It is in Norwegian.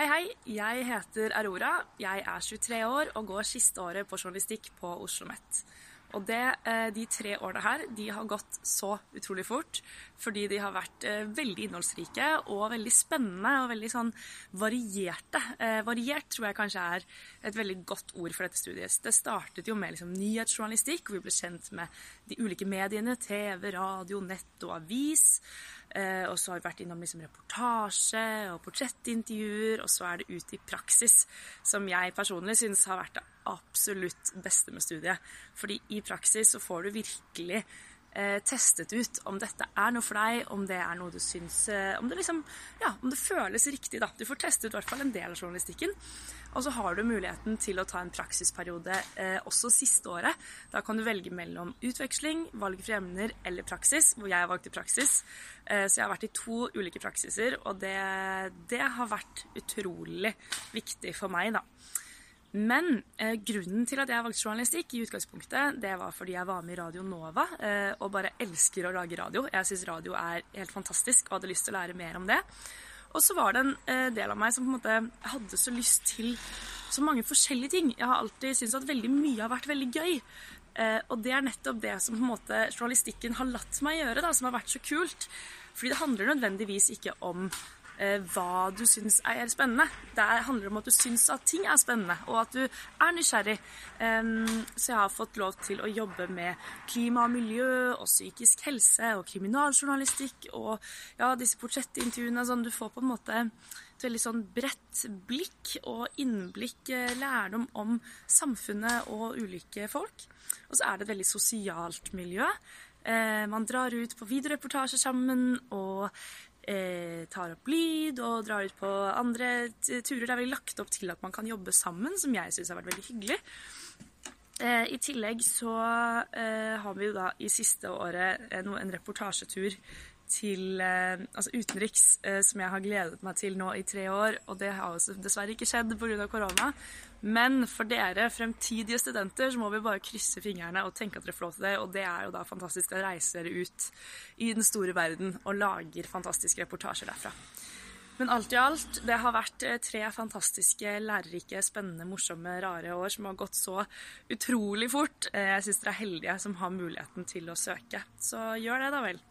Hei, hei. Jeg heter Aurora. Jeg er 23 år og går siste året på journalistikk på Oslo OsloMet. Og det, eh, de tre årene her de har gått så utrolig fort fordi de har vært eh, veldig innholdsrike og veldig spennende og veldig sånn varierte. Eh, variert tror jeg kanskje er et veldig godt ord for dette studiet. Det startet jo med liksom, nyhetsjournalistikk, hvor vi ble kjent med de ulike mediene. TV, radio, nett og avis. Og så har vi vært innom liksom reportasje og portrettintervjuer, og så er det ut i praksis, som jeg personlig syns har vært det absolutt beste med studiet. Fordi i praksis så får du virkelig eh, testet ut om dette er noe for deg, om det er noe du syns eh, Om det liksom, ja, om det føles riktig, da. Du får testet i hvert fall en del av journalistikken. Og så har du muligheten til å ta en praksisperiode eh, også siste året. Da kan du velge mellom utveksling, valgfrie emner eller praksis, hvor jeg valgte praksis. Eh, så jeg har vært i to ulike praksiser, og det, det har vært utrolig viktig for meg, da. Men eh, grunnen til at jeg valgte journalistikk, i utgangspunktet, det var fordi jeg var med i Radio Nova eh, og bare elsker å lage radio. Jeg syns radio er helt fantastisk og hadde lyst til å lære mer om det. Og så var det en eh, del av meg som på en måte hadde så lyst til så mange forskjellige ting. Jeg har alltid syntes at veldig mye har vært veldig gøy. Eh, og det er nettopp det som på en måte journalistikken har latt meg gjøre, da, som har vært så kult. Fordi det handler nødvendigvis ikke om hva du syns er spennende. Det handler om at du syns at ting er spennende, og at du er nysgjerrig. Så jeg har fått lov til å jobbe med klima og miljø og psykisk helse og kriminaljournalistikk og ja, disse portrettintervjuene. Sånn, du får på en måte et veldig sånn bredt blikk og innblikk, eh, lærdom om samfunnet og ulike folk. Og så er det et veldig sosialt miljø. Eh, man drar ut på videoreportasjer sammen og eh, tar opp lyd og drar ut på andre turer. Det er veldig lagt opp til at man kan jobbe sammen, som jeg syns har vært veldig hyggelig. Eh, I tillegg så eh, har vi jo da i siste året eh, en reportasjetur til eh, altså utenriks, eh, som jeg har gledet meg til nå i tre år. Og det har også dessverre ikke skjedd pga. korona. Men for dere fremtidige studenter så må vi bare krysse fingrene og tenke at dere får lov til det. Og det er jo da fantastisk å reise dere ut i den store verden og lager fantastiske reportasjer derfra. Men alt i alt, det har vært eh, tre fantastiske, lærerike, spennende, morsomme, rare år som har gått så utrolig fort. Jeg syns dere er heldige som har muligheten til å søke. Så gjør det, da vel.